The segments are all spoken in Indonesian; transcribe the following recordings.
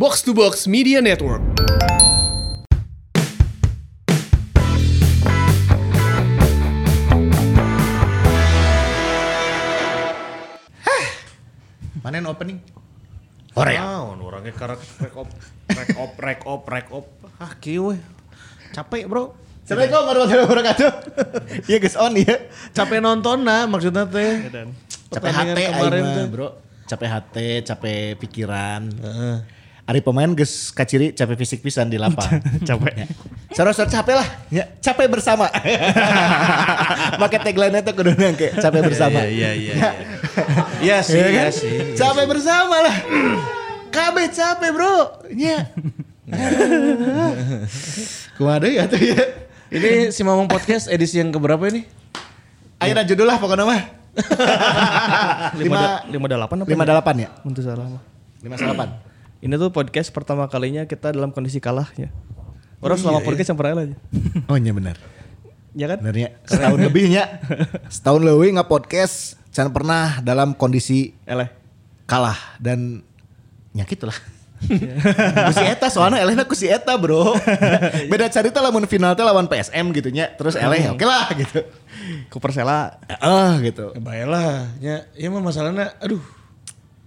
Box to Box Media Network. Mana yang opening? Ora Naon orangnya karak rek op rek op rek op rek op. Ah kieu. Capek, Bro. Assalamualaikum warahmatullahi wabarakatuh. Iya guys on ya. Capek nonton nah maksudnya teh. Capek hati kemarin kemarin tuh. bro. Capek hati, capek pikiran. Ari pemain geus kaciri capek fisik pisan di lapang. Capek. Sarosor capek lah, ya, capek bersama. Make tagline itu kudu nangke, capek bersama. Iya iya iya. Iya sih, Iya iya kan? sih. Capek bersama lah. Kabeh capek bro. Nya. Kumaha deui atuh ya. Ini si Mamang Podcast edisi yang keberapa ini? Ayeuna judul lah pokoknya mah. Lima, lima delapan apa? lima delapan ya? Untuk salah mah. Lima delapan. Ini tuh podcast pertama kalinya kita dalam kondisi kalah ya. Orang selama podcast yang pernah aja. Oh iya benar. Ya kan? Benernya setahun lebihnya. Setahun lebih nggak podcast. Jangan pernah dalam kondisi Eleh. kalah dan nyakit lah. kusi eta soalnya elehna kusi eta bro. Beda cerita lamun final teh lawan PSM gitu nya. Terus eleh oke lah gitu. Ku Persela. Ah gitu. Ya baiklah, ya, ya mah masalahnya, aduh,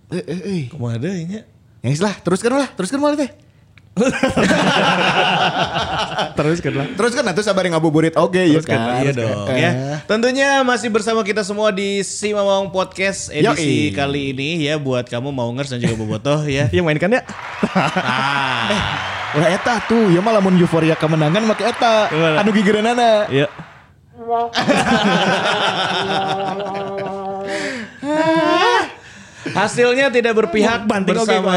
Eh eh eh. kumaha deui nya. Yang lah, teruskan lah, teruskan malah teh. Terus kan lah. Terus kan atuh sabar ngabuburit oke ya kan. Iya dong Eh. ya. Tentunya masih bersama kita semua di Si Mamang Podcast edisi Yoi. kali ini ya buat kamu mau ngers dan juga bobotoh ya. Iya mainkan ya. Ulah eta tuh, ya malah mun euforia kemenangan make eta. Anu gigireunana. Iya. Hasilnya tidak berpihak bersama.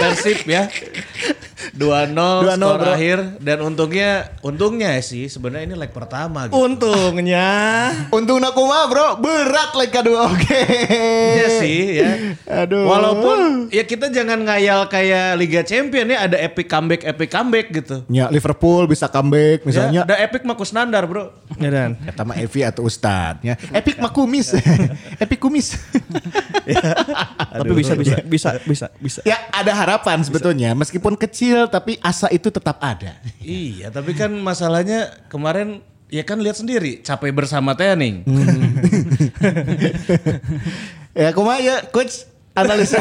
Persib ya. 2-0 2-0, skor bro. akhir dan untungnya untungnya sih sebenarnya ini leg pertama gitu. Untungnya. Untung nak kumaha bro, berat like kedua oke. Iya sih ya. Aduh. Walaupun ya kita jangan ngayal kayak Liga Champion ya ada epic comeback epic comeback gitu. Ya Liverpool bisa comeback misalnya. Ya, ada epic mah Kusnandar, Bro. Ya dan. Kata mah Evi atau Ustad ya. Epic mah kumis. Epic kumis. Tapi bisa bisa bisa bisa bisa. ya ada harapan sebetulnya meskipun kecil tapi asa itu tetap ada. Iya, tapi kan masalahnya kemarin ya kan lihat sendiri capek bersama Tening. ya kumaha ya coach analisa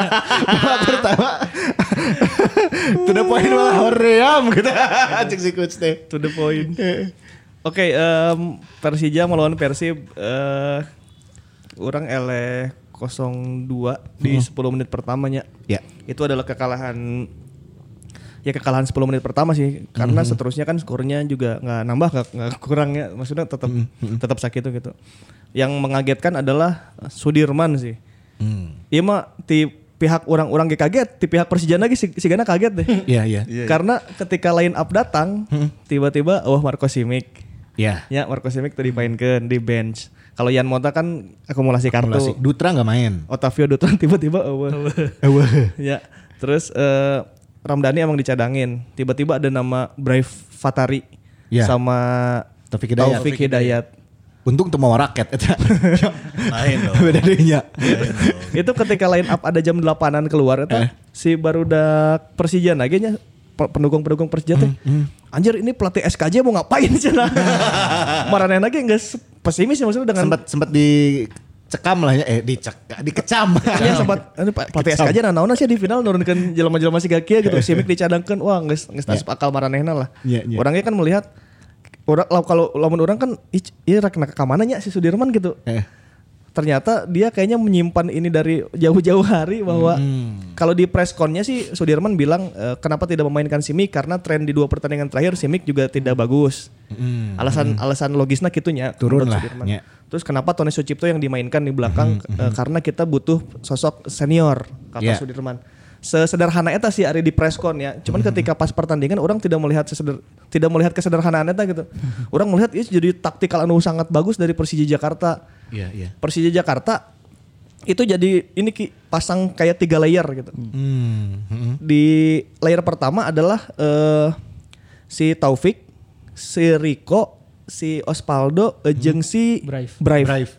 babak pertama to the point malah hoream gitu cek si coach teh To the point. Oke, em, Persija melawan Persib eh orang eleh 02 di 10 menit pertamanya. ya Itu adalah kekalahan ya kekalahan 10 menit pertama sih karena seterusnya kan skornya juga nggak nambah nggak kurang ya. Maksudnya tetap tetap sakit tuh gitu. Yang mengagetkan adalah Sudirman sih. Iya mah di pihak orang-orang gak kaget di pihak Persija lagi si, si Gana kaget deh. Iya, iya. karena ketika line up datang tiba-tiba oh Marco Simic. Ya. ya Marco Simic tadi dimainkan di bench. Kalau Yan Mota kan akumulasi kartu. Akumulasi. Dutra nggak main. Otavio Dutra tiba-tiba eueuh. ya terus eh, Ramdhani emang dicadangin tiba-tiba ada nama Brave Fatari Ya. sama Taufik Hidayat. Taufik Hidayat Untung tuh mau raket eta. Lain dong. Beda deunya. itu ketika line up ada jam 8-an keluar itu Eh. si barudak Persija lagi nya pendukung-pendukung Persija teh anjir ini pelatih SKJ mau ngapain sih nah Marane lagi enggak pesimis ya maksudnya dengan Sempat sempat dicekam lah ya eh dicek dikecam. Iya sempat ini Pak pelatih SKJ nah naon sih di final nurunkan jelema-jelema si gakia gitu. Simic dicadangkeun wah geus geus tasep akal maranehna lah. Iya, iya. Orangnya kan melihat orang kalau lamun orang kan ieu rek ka mana nya si Sudirman gitu. Eh. Ternyata dia kayaknya menyimpan ini dari jauh-jauh hari bahwa Hmm. kalau di press con-nya sih Sudirman bilang eh, kenapa tidak memainkan Simic karena tren di dua pertandingan terakhir Simic juga tidak bagus. Alasan alasan logisnya gitunya Hmm. Turun lah, Sudirman. ya. Terus kenapa Tony Sucipto yang dimainkan di belakang eh, karena kita butuh sosok senior kata Ya. Sudirman. Sesederhana eta sih ari di presscon ya. Cuman ketika pas pertandingan orang tidak melihat seseder, tidak melihat kesederhanaan eta gitu. orang melihat itu jadi taktikal anu sangat bagus dari Persija Jakarta. Iya, iya. Persija Jakarta itu jadi ini Ki, pasang kayak tiga layer gitu. Hmm. hmm. Di layer pertama adalah eh, si Taufik, si Riko, si Ospaldo, eh, jeung si Brave. Brave.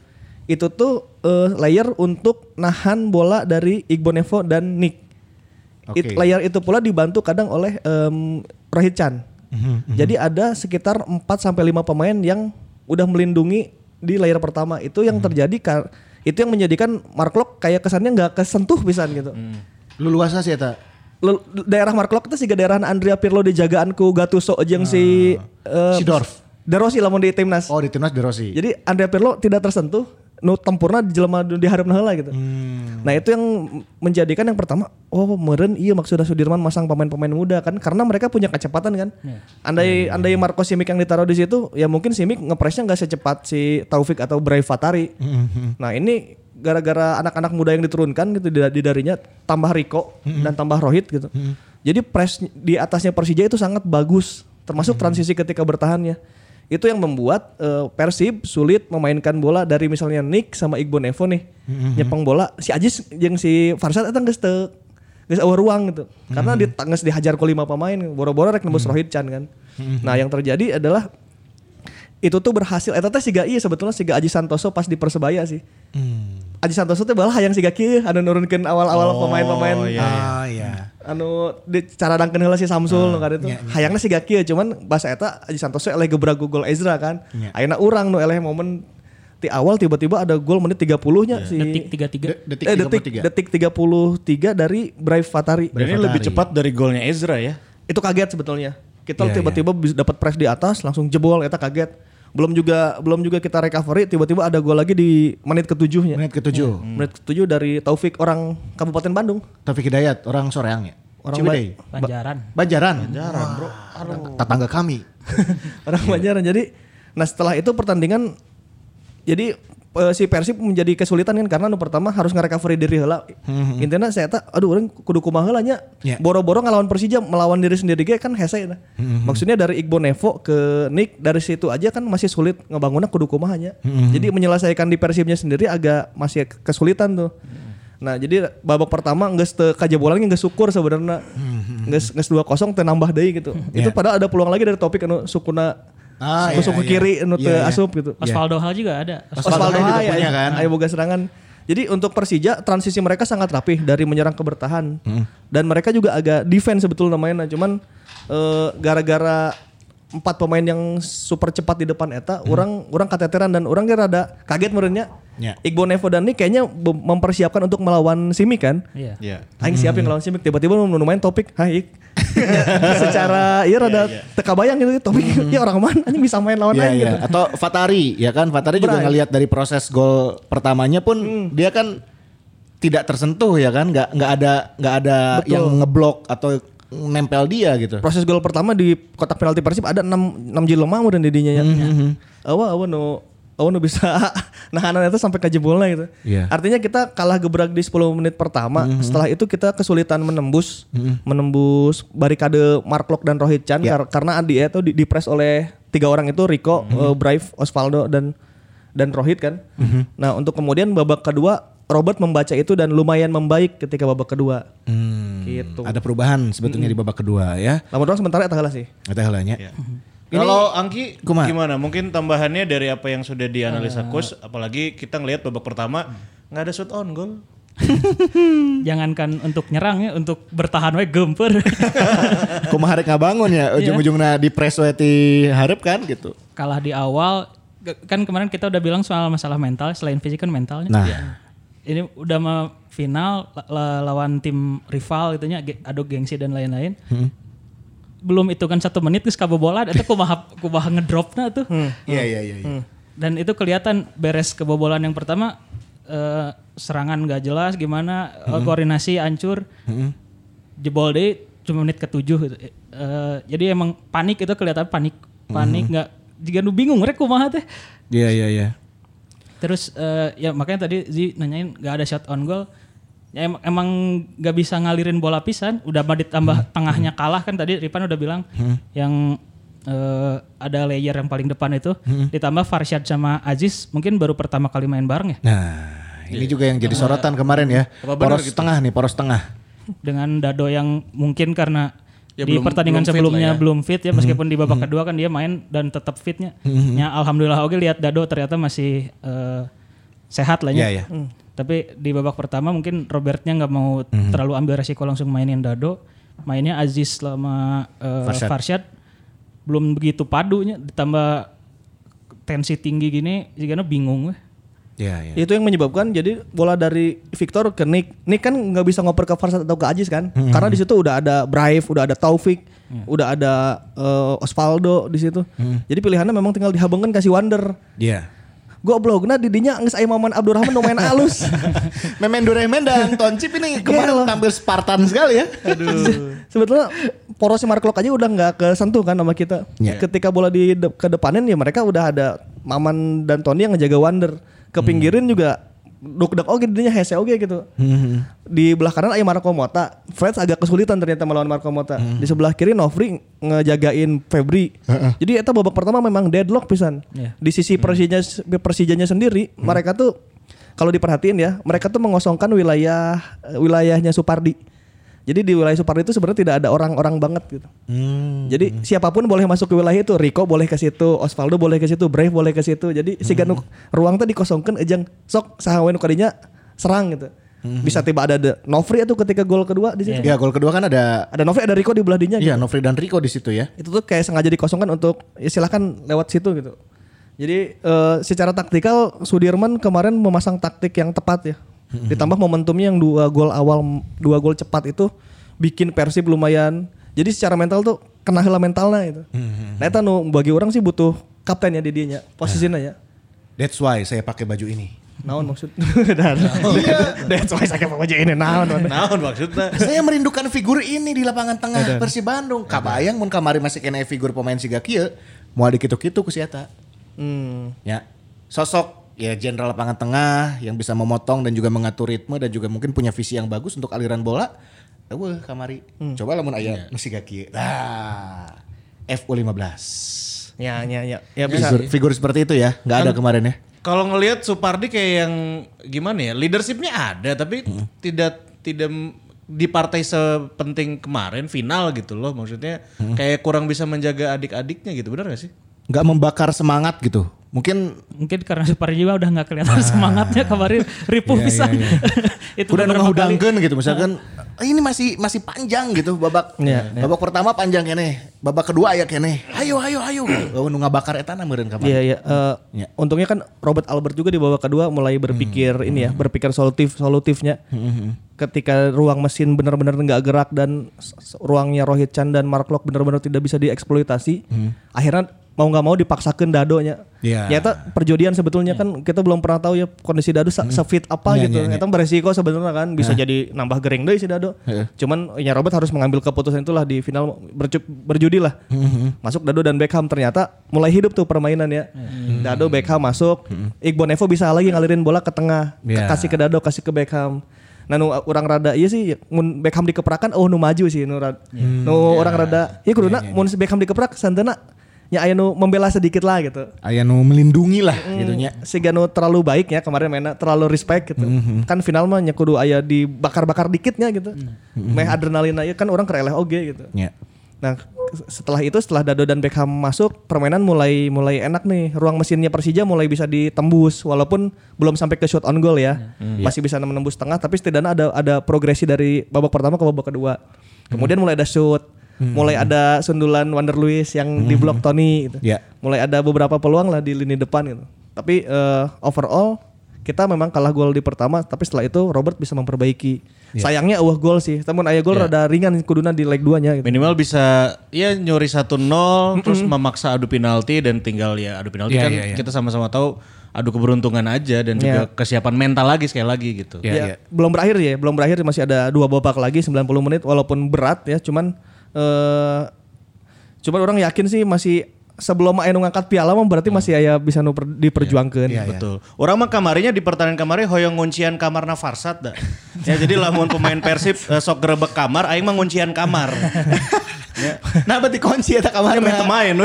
Itu tuh eh, layer untuk nahan bola dari Igbo Nevo dan Nick. It- Oke. layar itu pula dibantu kadang oleh em, Rohit Chan. Mhm, Jadi ada sekitar 4 sampai 5 pemain yang udah melindungi di layar pertama. Itu yang terjadi kar- itu yang menjadikan Mark Locke kayak kesannya nggak kesentuh pisan gitu. Mhm. Lu luasa sih eta. Lu- daerah Mark Locke itu sih daerah Andrea Pirlo dijagaan ku Gattuso jeung si eh, Si Dorf. De Rossi lamun di timnas. Oh di timnas De Rossi. Jadi Andrea Pirlo tidak tersentuh, nu tempurna jelema di hareup heula gitu. Hmm. Nah, itu yang menjadikan yang pertama, oh meren iya maksudnya Sudirman masang pemain-pemain muda kan karena mereka punya kecepatan kan. Andai andai Marco Simic yang ditaruh di situ, ya mungkin Simic ngepresnya nggak secepat si Taufik atau Bray Fatari. Nah, ini gara-gara anak-anak muda yang diturunkan gitu di, di darinya tambah Rico dan tambah Rohit gitu. Jadi press di atasnya Persija itu sangat bagus, termasuk transisi ketika bertahannya. Itu yang membuat eh, Persib sulit memainkan bola dari misalnya Nick sama Iqbal Nevo nih. Nyepeng bola si Ajis yang si Farsad itu geus teu geus ruang gitu. Karena geus dihajar ku lima pemain, boro-boro rek nembus Rohit Chan kan. Nah, yang terjadi adalah itu tuh berhasil eta teh siga iya sebetulnya siga Aji Santoso pas di Persebaya sih. Aji Santoso teh balah hayang siga kieu anu nurunkeun awal-awal pemain-pemain Ah iya. anu di cara dangkeun heula si Samsul nu kan itu. Hayangna siga kieu cuman bahasa eta Aji Santoso eleh gebrak gol Ezra kan. Nya. Ayeuna urang nu eleh momen di awal tiba-tiba ada gol menit 30 nya si Detik 33. De- detik eh, detik 33. detik 33 dari Brave Fatari. Ini lebih cepat dari golnya Ezra ya. Itu kaget sebetulnya. Kita Iya, tiba-tiba bisa dapat press di atas langsung jebol eta kaget. Belum juga belum juga kita recovery tiba-tiba ada gol lagi di menit ketujuhnya. Menit ketujuh. Menit ketujuh dari Taufik orang Kabupaten Bandung. Taufik Hidayat orang Soreang ya. Orang Ciwidey. Banjaran. Banjaran. Banjaran, Bro. Tetangga kami. orang Banjaran. Jadi nah setelah itu pertandingan jadi eh, si Persib menjadi kesulitan kan karena nu pertama harus nge-recovery diri heula. Intinya saya tak aduh orang kudu kumaha heula nya. Ya. Boro-boro ngelawan Persija melawan diri sendiri ge kan hese nah. Maksudnya dari Iqbal Nevo ke Nick dari situ aja kan masih sulit ngebangunnya kudu kumaha nya. Jadi menyelesaikan di Persibnya sendiri agak masih kesulitan tuh. Nah, jadi babak pertama geus teu kajabolan geus syukur sebenarnya. Geus geus 2-0 teu nambah deui gitu. Itu padahal ada peluang lagi dari topik anu sukuna Ah, suku iya, ke kiri iya. anu teu Iya, iya. asup gitu. Osvaldo Hal juga ada. Osvaldo Osvaldo juga Hai punya kan. Ayo boga serangan. Jadi untuk Persija transisi mereka sangat rapih dari menyerang ke bertahan. Dan mereka juga agak defense sebetulnya mainnya cuman eh, gara-gara empat pemain yang super cepat di depan eta, orang orang kateteran dan orang kira rada kaget merenya. Ya. Iqbal Nevo dan Nick kayaknya mempersiapkan untuk melawan Simic kan. Iya. Iya. Aing siap yang ngelawan Simic tiba-tiba mau main topik, hai. Secara iya rada teka bayang gitu topik ya orang mana anjing bisa main lawan Iya, aing iya. gitu. Atau Fatari, ya kan? Fatari juga ngelihat dari proses gol pertamanya pun dia kan tidak tersentuh ya kan? Nggak nggak ada nggak ada Betul. yang ngeblok atau nempel dia gitu. proses gol pertama di kotak penalti Persib ada 6 6 jelema udah didinya ya. Awa awa no awa no bisa nahanan itu sampai ke jebolnya gitu. Iya. Artinya kita kalah gebrak di 10 menit pertama. Setelah itu kita kesulitan menembus menembus barikade Mark Locke dan Rohit Chan Iya. kar- karena Adi itu di, press oleh tiga orang itu Rico, eh, Brave, Osvaldo dan dan Rohit kan. Nah, untuk kemudian babak kedua Robert membaca itu dan lumayan membaik ketika babak kedua. Hmm, Gitu. Ada perubahan sebetulnya di babak kedua ya. Doang sementara eta heula sih. Kita Kalau Angki kumaha? gimana? Mungkin tambahannya dari apa yang sudah dianalisa coach, apalagi kita ngelihat babak pertama nggak ada shot on goal. Jangankan untuk nyerang ya, untuk bertahan we gemper. Kumaha rek ngabangun ya ujung-ujungnya di press we ti hareup kan gitu. Kalah di awal kan kemarin kita udah bilang soal masalah mental, selain fisik kan mentalnya. Nah. Ini udah mau final la- la- lawan tim rival gitu nya, ge- adu gengsi dan lain-lain. Belum itu kan satu menit terus kebobolan, itu kumaha kumaha ngedropna tuh. Iya iya iya. iya. Dan itu kelihatan beres kebobolan yang pertama eh, serangan gak jelas gimana eh, koordinasi hancur. Jebol deh cuma menit ketujuh. Eh, jadi emang panik itu kelihatan panik. Panik nggak jika nu bingung rek kumaha teh. Iya iya iya. Terus eh, ya makanya tadi Zi nanyain gak ada shot on goal. Ya emang, emang gak bisa ngalirin bola pisan. Udah mah ditambah tengahnya kalah kan tadi Ripan udah bilang yang eh, ada layer yang paling depan itu ditambah Farshad sama Aziz mungkin baru pertama kali main bareng ya Nah, ini juga yang jadi sorotan kemarin ya. Poros tengah nih, poros tengah. dengan Dado yang mungkin karena Ya, di belum- pertandingan belum sebelumnya ya. belum fit ya meskipun di babak kedua kan dia main dan tetap fitnya. Ya alhamdulillah oke lihat Dado ternyata masih eh, sehat lah Iya ya. iya. Tapi di babak pertama mungkin Robertnya nggak mau terlalu ambil resiko langsung mainin Dado. Mainnya Aziz sama eh, Farshad. Farshad. belum begitu padunya ditambah tensi tinggi gini jika bingung weh. Iya, iya. Itu yang menyebabkan jadi bola dari Victor ke Nick. Nick kan nggak bisa ngoper ke Farsad atau ke Aziz kan? Karena di situ udah ada Brave, udah ada Taufik, udah ada eh, Osvaldo di situ. Jadi pilihannya memang tinggal dihabengkan kasih Wonder. Iya. Goblok, nah didinya nges aya Maman Abdurrahman nu main alus. Memen Doraemon dan Toncip ini kemarin tampil Spartan sekali ya. Sebetulnya porosnya Mark Locke aja udah nggak kesentuh kan sama kita. Iya. Ketika bola di de- kedepanin ya mereka udah ada Maman dan Tony yang ngejaga Wonder. Ke pinggirin juga duk dek oke didinya hese oke gitu. Di belah kanan aya Marco Mota. Freds agak kesulitan ternyata melawan Marco Mota. Di sebelah kiri Novri ngejagain Febri. Jadi eta babak pertama memang deadlock pisan. Iya. Di sisi Persija Persijanya sendiri mereka tuh kalau diperhatiin ya, mereka tuh mengosongkan wilayah wilayahnya Supardi. Jadi di wilayah Supardi itu sebenarnya tidak ada orang-orang banget gitu. Hmm. Jadi siapa pun boleh masuk ke wilayah itu. Rico boleh ke situ, Osvaldo boleh ke situ, Brave boleh ke situ. Jadi si Hmm. ganu ruang tadi dikosongkan ejang sok sahawen kadinya serang gitu. Bisa tiba ada de, Novri itu ketika gol kedua di situ. Ya gol kedua kan ada Ada Novri ada Rico di belah dinya. Iya, Novri dan Rico di situ ya. Itu tuh kayak sengaja dikosongkan untuk ya silahkan lewat situ gitu. Jadi eh, secara taktikal Sudirman kemarin memasang taktik yang tepat ya. Ditambah momentumnya yang dua gol awal, dua gol cepat itu bikin Persib lumayan. Jadi secara mental tuh kena heula mentalnya itu. Nah itu nu bagi orang sih butuh kapten ya di dinya, posisinya ya. That's why saya pakai baju ini. Naon maksud? That's why saya pakai baju ini. Naon. naon. Naon maksudnya? saya merindukan figur ini di lapangan tengah Persib Bandung. Kabayang mun kamari masih kena figur pemain siga kieu, moal dikitu-kitu ku si eta. Hmm. Ya. Sosok ya jenderal lapangan tengah yang bisa memotong dan juga mengatur ritme dan juga mungkin punya visi yang bagus untuk aliran bola. Eueuh kamari. Coba lamun aya nu siga kieu. Nah. FU15. Ya ya ya. Ya bisa. Figur, figur seperti itu ya, nggak ada kemarin ya. Kalau ngelihat Supardi kayak yang gimana ya? Leadershipnya ada tapi tidak tidak m- di partai sepenting kemarin final gitu loh maksudnya kayak kurang bisa menjaga adik-adiknya gitu benar gak sih? Nggak membakar semangat gitu. Mungkin Mungkin karena Supardi juga udah nggak kelihatan semangatnya kemarin. Ripuh pisan. Itu udah beberapa kali. ngehudangkeun gitu. Misalkan "Ah, ini masih masih panjang gitu babak. Iya, babak pertama panjang kene babak kedua aya kene. Ayo ayo ayo oh, nu ngabakar eta na meureun kamari Iya iya. Eh, Iya. Untungnya kan Robert Albert juga di babak kedua mulai berpikir ini ya, berpikir solutif solutifnya. Ketika ruang mesin benar-benar nggak gerak dan ruangnya Rohit Chan dan Mark Locke benar-benar tidak bisa dieksploitasi, akhirnya mau nggak mau dipaksakan Dadonya. Iya. Nyata perjudian sebetulnya kan kita belum pernah tahu ya kondisi Dado se- sefit apa Iya, gitu. iya, iya. Nyata beresiko sebenarnya kan bisa jadi nambah gering deh si Dado. Cuman ya Robert harus mengambil keputusan itulah di final berju- berjudi lah. Masuk Dado dan Beckham ternyata mulai hidup tuh permainan ya. Dado Beckham masuk, Iqbal Nevo bisa lagi ngalirin bola ke tengah, Ke- Iya. kasih ke Dado, kasih ke Beckham. Nah, nu orang rada iya sih, mun Beckham dikeprakan, oh nu maju sih, nu, rada, nu orang rada, iya kuduna, mun Beckham dikeprak, santana, nya aya nu membela sedikit lah gitu. aya nu melindungi lah gitu nya Si Gano terlalu baik ya kemarin mainnya terlalu respect gitu. Kan final mah nya kudu aya dibakar-bakar dikitnya gitu. Meh adrenalin aja kan orang kereleh oge gitu. ya Nah, setelah itu setelah Dado dan Beckham masuk, permainan mulai mulai enak nih. Ruang mesinnya Persija mulai bisa ditembus walaupun belum sampai ke shot on goal ya. Masih bisa menembus tengah tapi setidaknya ada ada progresi dari babak pertama ke babak kedua. Kemudian mulai ada shoot, mulai ada sundulan Wander Luiz yang di blok Tony gitu. Ya. Mulai ada beberapa peluang lah di lini depan gitu. Tapi eh, overall kita memang kalah gol di pertama tapi setelah itu Robert bisa memperbaiki. Sayangnya eueuh gol sih. Namun aya gol rada ringan kuduna di leg 2-nya gitu. Minimal bisa ya nyuri 1-0 terus memaksa adu penalti dan tinggal ya adu penalti Iya, kan iya, iya. kita sama-sama tahu adu keberuntungan aja dan juga Iya. kesiapan mental lagi sekali lagi gitu. Iya, Ya, iya. belum berakhir ya, belum berakhir masih ada dua babak lagi 90 menit walaupun berat ya, cuman eh cuman orang yakin sih masih sebelum anu ngangkat piala mah berarti masih aya bisa nu per- diperjuangkeun. Iya, iya. Betul. Orang mah kamarinya di pertandingan kemarin hoyong nguncian kamarna Farsad dah. ya jadi lamun pemain Persib eh, sok gerebek kamar aing mah nguncian kamar. nah berarti kunci eta kamar Ya meh main.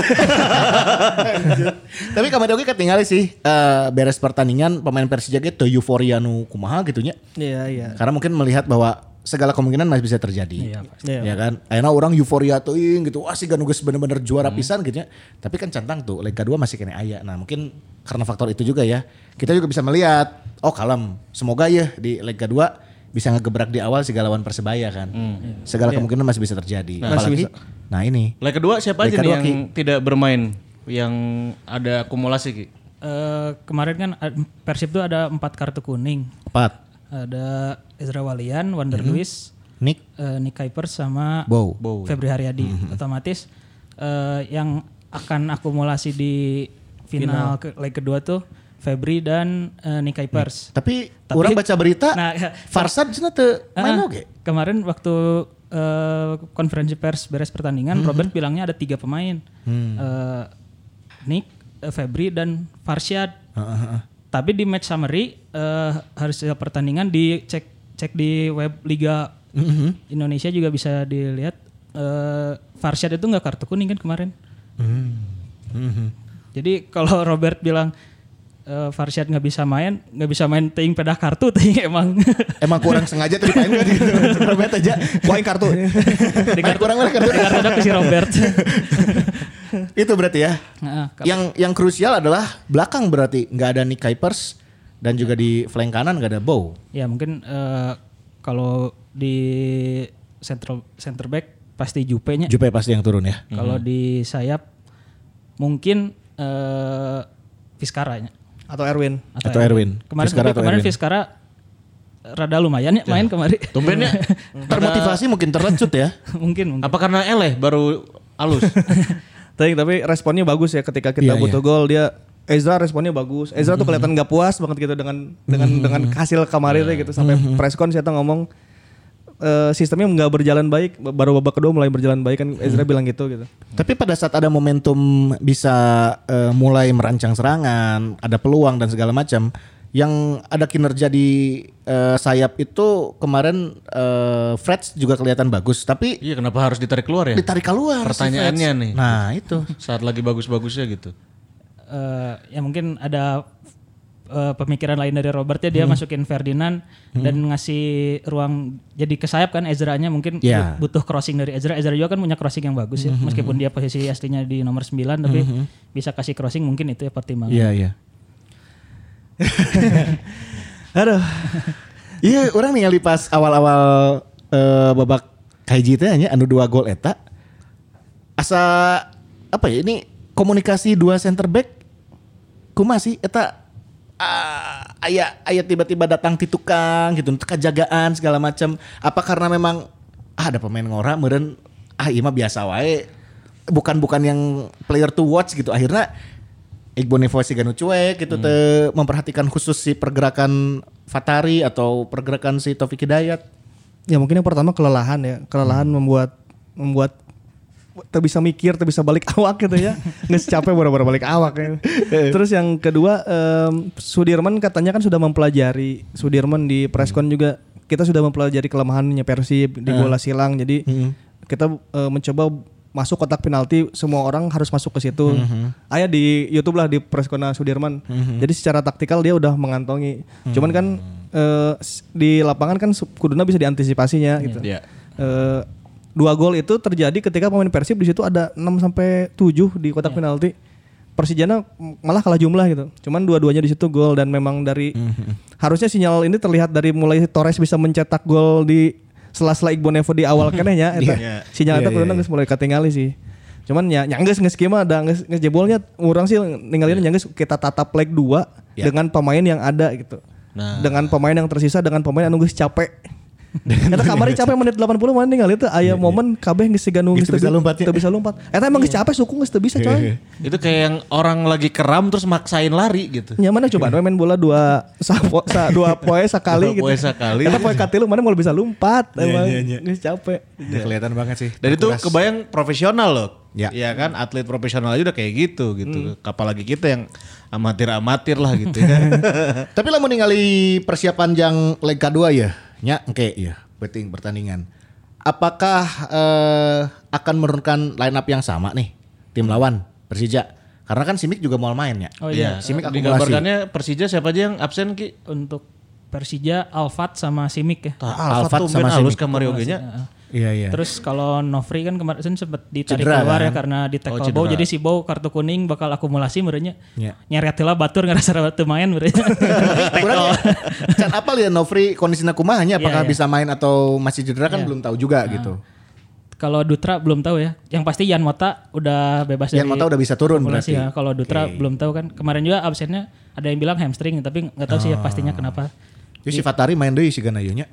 tapi kamari oge ketinggalan sih eh, beres pertandingan pemain Persija ge teu euforia nu kumaha gitu nya Iya, iya. karena mungkin melihat bahwa segala kemungkinan masih bisa terjadi. Iya, pasti. Ya kan? Ayeuna orang euforia teuing gitu. Wah si Ganugas bener-bener juara pisan gitu ya. Tapi kan centang tuh leg kedua masih kena aya. Nah, mungkin karena faktor itu juga ya. Kita juga bisa melihat oh kalem. Semoga ya di leg kedua bisa ngegebrak di awal sehingga lawan Persebaya kan. Segala kemungkinan masih bisa terjadi. Masih Apalagi bisa. nah ini Leg kedua siapa Leg aja nih yang tidak bermain yang ada akumulasi Ki? Eh, kemarin kan ad- Persib tuh ada empat kartu kuning. empat. Ada Ezra Walian, Wander Luis, Nick eh, Nick Kuipers sama Bow. Febri Haryadi. Otomatis eh, yang akan akumulasi di final, ke leg kedua tuh Febri dan eh, Nick Kuipers. Tapi, Tapi- orang baca berita Nah, Farsad cenah teu main Ah, oge. Kemarin waktu eh, konferensi pers beres pertandingan, Robert bilangnya ada tiga pemain, Eh, Nick, eh, Febri dan Farshad. Tapi di match summary eh, hasil pertandingan dicek cek di web Liga Indonesia juga bisa dilihat. eh Farshad itu nggak kartu kuning kan kemarin. Jadi kalau Robert bilang eh, Farshad nggak bisa main, nggak bisa main ting pedah kartu, ting emang. Emang kurang sengaja tadi main gitu. Robert aja. Poin kartu. di kartu kurang kartu. di kartu ada si Robert. Itu berarti ya. Nah, Yang yang krusial adalah belakang berarti nggak ada Nick Kuipers dan juga di flank kanan nggak ada Bow. ya mungkin eh, kalau di center center back pasti Jupe-nya. Jupe pasti yang turun ya. Kalau di sayap mungkin eh Vizcara-nya. Atau Erwin. Atau Erwin. Kemarin Vizcara tapi atau kemarin Erwin. Vizcara rada lumayan ya main kemarin. Tumbennya Termotivasi mungkin terlecut ya. mungkin mungkin. apa karena eleh baru halus? Tapi, tapi responnya bagus ya ketika kita Iya, butuh iya. gol dia Ezra responnya bagus. Ezra tuh kelihatan nggak puas banget gitu dengan dengan dengan hasil kemarin tuh gitu sampai preskon saya tuh ngomong eh, sistemnya nggak berjalan baik baru babak kedua mulai berjalan baik kan Ezra bilang gitu gitu. Tapi pada saat ada momentum bisa eh, mulai merancang serangan, ada peluang dan segala macam, yang ada kinerja di eh, sayap itu kemarin eh, Freds juga kelihatan bagus, tapi iya kenapa harus ditarik keluar ya? ditarik keluar. si Pertanyaannya Freds. nih. Nah itu. Saat lagi bagus-bagusnya gitu. Eh, ya mungkin ada eh, pemikiran lain dari Robert ya dia masukin Ferdinand dan ngasih ruang jadi ke sayap kan Ezra-nya mungkin Ya. butuh crossing dari Ezra. Ezra juga kan punya crossing yang bagus ya meskipun dia posisi aslinya di nomor 9 tapi bisa kasih crossing mungkin itu ya pertimbangan. Iya iya. Aduh. Iya, orang ningali pas awal-awal eh, babak kaiji teh nya anu dua gol eta asa apa ya ini komunikasi dua center back kumaha sih eta ah, aya aya tiba-tiba datang ti tukang gitu untuk kejagaan segala macam apa karena memang ah, ada pemain ngora meureun ah ieu mah biasa wae. Bukan bukan yang player to watch gitu. Akhirnya Iqbal Nevo si Ganu cuek gitu teu memperhatikan khusus si pergerakan Fatari atau pergerakan si Taufik Hidayat. Ya mungkin yang pertama kelelahan ya, kelelahan membuat membuat tak bisa mikir, tak bisa balik awak gitu ya. Nggak capek baru-baru balik awak ya. Terus yang kedua em, Sudirman katanya kan sudah mempelajari Sudirman di preskon juga kita sudah mempelajari kelemahannya Persib di bola silang. Jadi kita eh, mencoba masuk kotak penalti semua orang harus masuk ke situ. Ayah di YouTube lah di preskona Sudirman. Jadi secara taktikal dia udah mengantongi. Cuman kan eh, s- di lapangan kan kuduna bisa diantisipasinya gitu. Iya. Eh, dua gol itu terjadi ketika pemain Persib di situ ada 6 sampai 7 di kotak penalti. Persijana malah kalah jumlah gitu. Cuman dua-duanya di situ gol dan memang dari harusnya sinyal ini terlihat dari mulai Torres bisa mencetak gol di sela-sela Iqbal Nevo di awal kenehnya eta. Iya. Sinyal Iya, itu iya, kudu geus mulai katingali sih. Cuman ya nyanggeus geus kieu mah ada geus geus jebolnya urang sih ninggalin nyanggeus kita tatap leg 2 Iya. dengan pemain yang ada gitu. Nah. Dengan pemain yang tersisa dengan pemain anu geus capek. Eta kamari capek menit 80 mana tinggal itu aya momen kabeh geus siganu Geus bisa lompat ya. Teu bisa lompat. Eta emang geus capek suku geus teu bisa coy. Itu kayak yang orang lagi keram terus maksain lari gitu. Ya mana coba main bola dua sapo, sa, dua poe Dua sekali gitu. poe sakali. Eta poe katilu mana mau bisa lompat emang. Geus capek. Kelihatan banget sih. Dan itu kebayang profesional loh. Ya. Iya kan atlet profesional aja udah kayak gitu gitu. Apalagi kita yang amatir-amatir lah gitu ya. Tapi lah ningali persiapan yang leg kedua ya, nya engke ya, betting pertandingan. Apakah eh, akan menurunkan line up yang sama nih tim lawan Persija? Karena kan Simic juga mau main ya. Oh iya. Simic akumulasi. Digambarkannya Persija siapa aja yang absen Ki? Untuk Persija Alfat sama Simic ya. Alfat sama Simic. kamari oge nya. Iya iya. Terus kalau Nofri kan kemarin sempat ditarik Cedera, keluar kan? ya karena di Oh, tackle cedera. Bow jadi si Bow kartu kuning bakal akumulasi merenya. Iya. Nyeret heula batur ngerasa batu main merenya. Kurang can apa ya Novri kondisinya kumahanya apakah Iya, iya. bisa main atau masih cedera kan belum tahu juga gitu. kalau Dutra belum tahu ya. Yang pasti Yan Mota udah bebas Yan dari Mota udah bisa turun akumulasi berarti. ya. Kalau Dutra belum tahu kan. Kemarin juga absennya ada yang bilang hamstring tapi nggak tahu sih ya pastinya kenapa. Jadi si Fatari main deui si Ganayunya.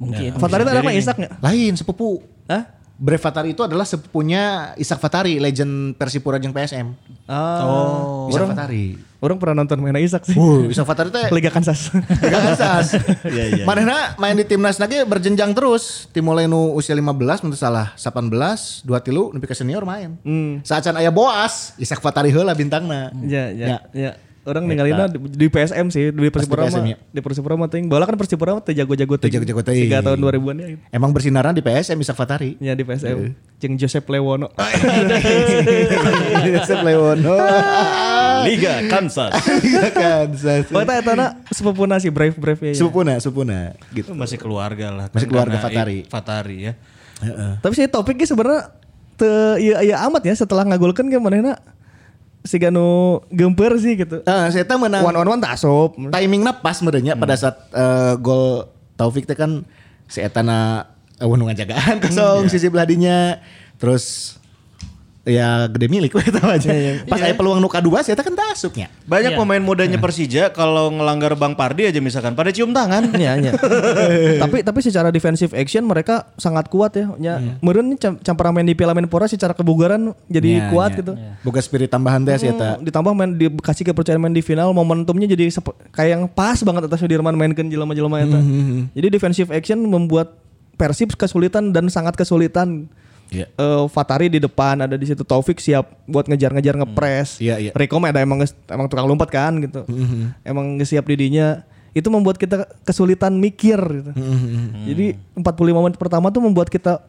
Mungkin. Fatari itu ada apa Isak nggak? Lain sepupu. Hah? Bre Fatari itu adalah sepupunya Isak Fatari, legend Persipura jeung PSM. Oh. Isak Fatari. Orang pernah nonton mainnya Isak sih. Uh, Isak Fatari teh Liga Kansas. Liga Kansas. Manehna main di timnas lagi berjenjang terus. Tim mulai nu usia 15 menurut salah 18, 2 tilu nepi ke senior main. Hmm. Saat can aya Boas, Isak Fatari heula bintangna. Ya, ya, Ya. Ya. Orang ninggalinnya di, di PSM sih, di Persipura mah. ya. Di Persipura mah ting. Bola kan Persipura mah jago-jago ting. Jago-jago ting. Tiga tahun 2000-an ya. Emang bersinaran di PSM Isak Fatari. Ya di PSM. Jeung Joseph Lewono. Isak Lewono. Liga Kansas. Liga Kansas. Oh, eta eta sepupuna si Brave Brave ya. Supuna, supuna gitu. Masih keluarga lah. Masih Kan keluarga Fatari. Fatari ya. Tapi sih topiknya sebenarnya iya iya amat ya setelah ngagulkan ke manehna si Ganu gemper sih gitu. Eh, saya tahu menang. One on one tak asup. timingnya pas merenya pada saat eh, gol Taufik teh kan si Etana uh, ngajagaan kosong sisi beladinya terus ya gede milik tau aja. Pas aya peluang nuka dua saya kan tak asupnya. Banyak Iya. pemain mudanya Persija kalau ngelanggar Bang Pardi aja misalkan pada cium tangan. Iya, iya. tapi tapi secara defensive action mereka sangat kuat ya. Ya, meureun nih cam- campur main di Piala Menpora secara kebugaran jadi Ya, kuat ya. gitu. Boga spirit tambahan teh saya Hmm, ditambah main dikasih kepercayaan main di final momentumnya jadi kayak yang pas banget atas Sudirman mainkan jelema-jelema eta. Jadi defensive action membuat Persib kesulitan dan sangat kesulitan. Iya. Eh, Fatari di depan ada di situ Taufik siap buat ngejar-ngejar ngepres. Iya, iya. Rico mah ada emang emang tukang lompat kan gitu. Emang nggak siap didinya. Itu membuat kita kesulitan mikir gitu. Jadi 45 menit pertama tuh membuat kita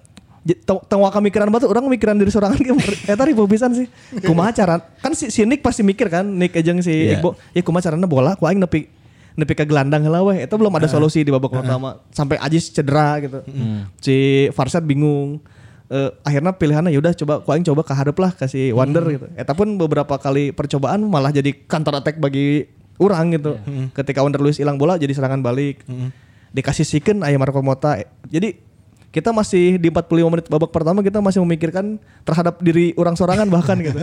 waka mikiran batu orang mikiran diri sorangan eta ribu pisan sih. Kumaha cara? Kan si, si Nick pasti mikir kan, Nick ejeng si Iya. Iqbo, ya kumaha carana bola ku aing nepi nepi ke gelandang heula weh. Eta belum ada solusi di babak pertama. Sampai Ajis cedera gitu. Si Farsad bingung. Eh, akhirnya pilihannya yaudah coba ku aing coba ke hadap lah kasih Wonder gitu. Eta pun beberapa kali percobaan malah jadi counter attack bagi orang gitu. Ketika Wonder Luis hilang bola jadi serangan balik. Dikasih Siken aya Marco Mota. Jadi kita masih di 45 menit babak pertama kita masih memikirkan terhadap diri orang sorangan bahkan gitu.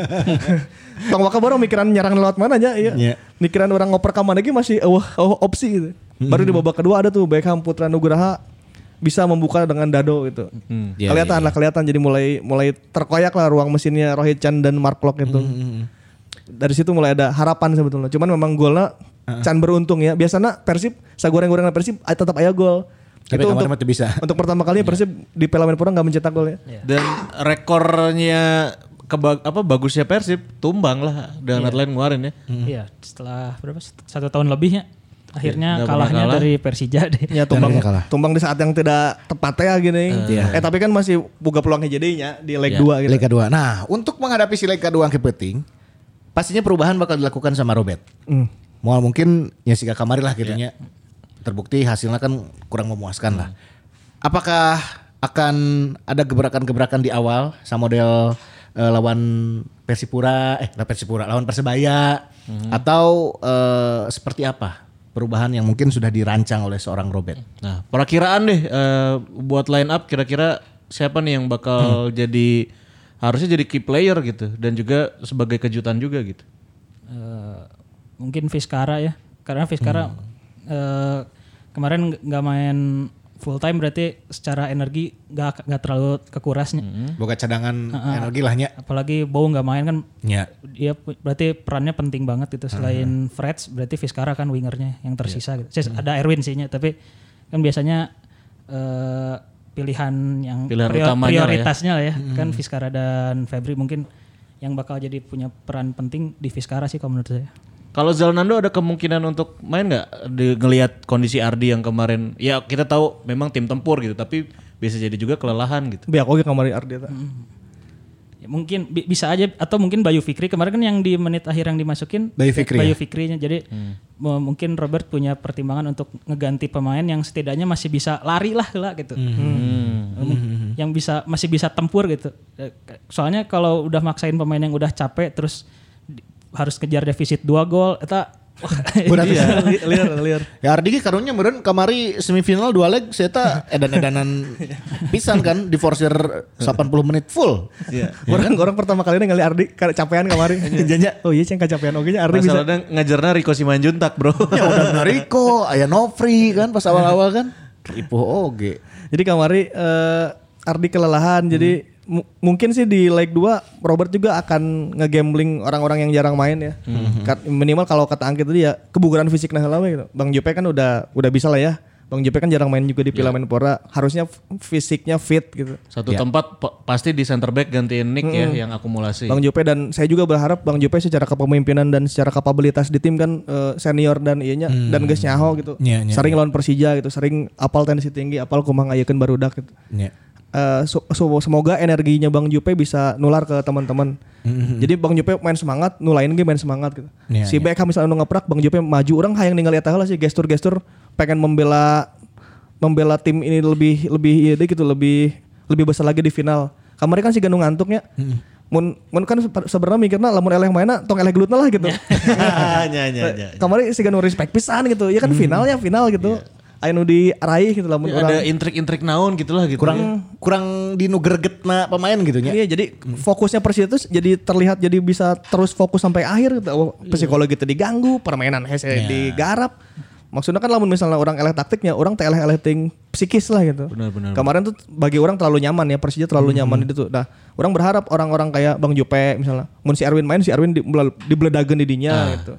Tong waka baru mikiran nyerang lewat mana aja iya. Iya. Mikiran orang ngoper ke mana lagi masih uh, uh, opsi gitu. Baru di babak kedua ada tuh Beckham Putra Nugraha bisa membuka dengan dado gitu. Iya, kelihatan lah kelihatan jadi mulai mulai terkoyak lah ruang mesinnya Rohit Chan dan Mark Locke itu. Dari situ mulai ada harapan sebetulnya. Cuman memang golnya Chan beruntung ya. Biasanya Persib sagoreng-goreng Persib ah, tetap aya gol. Tapi kemarin mah teu bisa. Untuk pertama kalinya Persib di Piala Menpora nggak mencetak gol ya. Dan rekornya keba apa bagusnya Persib tumbang lah dengan lain ngeluarin ya. Iya, setelah berapa satu tahun lebihnya akhirnya nggak kalahnya kalah. dari Persija deh. Ya tumbang kalah. tumbang di saat yang tidak tepat ya gini. Eh tapi kan masih buka peluangnya jadinya di leg 2 gitu. Liga 2. Nah, untuk menghadapi si Liga 2 yang penting, pastinya perubahan bakal dilakukan sama Robert. Hmm. Mau mungkin ya sih kamari lah gitu nya. Terbukti hasilnya kan kurang memuaskan lah. Apakah akan ada gebrakan-gebrakan di awal sama model eh, lawan Persipura eh lawan Persipura lawan Persebaya atau eh, seperti apa perubahan yang mungkin sudah dirancang oleh seorang Robert? Nah, perakiraan deh eh, buat line up kira-kira siapa nih yang bakal jadi harusnya jadi key player gitu dan juga sebagai kejutan juga gitu. Eh, mungkin Fiskara ya karena Fiskara eh, kemarin nggak- nggak main full time berarti secara energi nggak nggak terlalu kekurasnya Boga cadangan energi lahnya. apalagi Bow nggak main kan Ya. dia pu- berarti perannya penting banget gitu selain Freds berarti Fiskara kan wingernya yang tersisa gitu. Sis- ada Erwin sihnya tapi kan biasanya eh, pilihan yang Pilihan lah ya. prioritasnya lah ya, kan Fiskara dan Febri mungkin yang bakal jadi punya peran penting di Fiskara sih kalau menurut saya. Kalau Zalnando ada kemungkinan untuk main nggak? Di ngelihat kondisi Ardi yang kemarin ya kita tahu memang tim tempur gitu tapi bisa jadi juga kelelahan gitu. Biar oke kemarin Ardi eta. Ya mungkin bi- bisa aja atau mungkin Bayu Fikri. Kemarin kan yang di menit akhir yang dimasukin Bayu Fikri Bayu ya? Fikrinya. Jadi mo- mungkin Robert punya pertimbangan untuk ngeganti pemain yang setidaknya masih bisa lari lah lah gitu. Hmm. yang bisa masih bisa tempur gitu. Soalnya kalau udah maksain pemain yang udah capek terus harus kejar defisit dua gol eta Iya, li- liar, liar. Ya Ardi karunya meureun kamari semifinal dua leg saya tak edan-edanan pisan kan di forcer 80 menit full. Iya. Orang orang pertama kali ini ngali Ardi capean kamari. Janja. Oh iya ceng capean oke nya Ardi bisa. Masalahnya ngajarnya Riko Simanjuntak bro. Ya udah Nariko, aya Nofri kan pas awal-awal kan. Ipo oge. Jadi kamari eh, Ardi kelelahan jadi mu- mungkin sih di leg 2 Robert juga akan ngegambling orang-orang yang jarang main ya. Kat- Minimal kalau kata Angkit tadi ya kebugaran fisik nah gitu. Bang Jope kan udah udah bisa lah ya. Bang Jope kan jarang main juga di Piala Menpora, harusnya fisiknya fit gitu. Satu tempat pa- pasti di center back gantiin Nick ya yang akumulasi. Bang Jope dan saya juga berharap Bang Jope secara kepemimpinan dan secara kapabilitas di tim kan eh, senior dan ianya dan geus nyaho gitu. Iya, iya, sering lawan Persija gitu, sering apal tendensi tinggi, apal kumaha ngayekeun barudak gitu. Ya. Eh, so- so- semoga energinya Bang Jupe bisa nular ke teman-teman. Jadi Bang Jupe main semangat, nulain ge main semangat gitu. Iya, si Beckham misalnya ngeprak, Bang Jupe maju orang hayang ningali eta heula sih gestur-gestur pengen membela membela tim ini lebih lebih iya deh gitu, lebih lebih besar lagi di final. Kemarin kan si Ganu ngantuknya. Mun mun kan se- sebenarnya mikirna lamun eleh mainna tong eleh gelutna lah gitu. Nya nya nya. Kemarin si Ganu respect pisan gitu. Ya kan finalnya final gitu. Aya nu diraih gitu lamun Ya, ada intrik-intrik naon gitu lah gitu. Kurang kurang dinu gregetna pemain gitu nya. Iya jadi fokusnya Persija itu jadi terlihat jadi bisa terus fokus sampai akhir gitu. Oh, Psikologi itu diganggu, permainan hese digarap. Maksudnya kan lamun misalnya orang eleh taktiknya, orang teh eleh ting psikis lah gitu. Benar, benar. Kemarin tuh bagi orang terlalu nyaman ya Persija terlalu nyaman di situ. Nah, orang berharap orang-orang kayak Bang Jope misalnya, mun si Erwin main si Erwin di, dibeledageun di dinya gitu.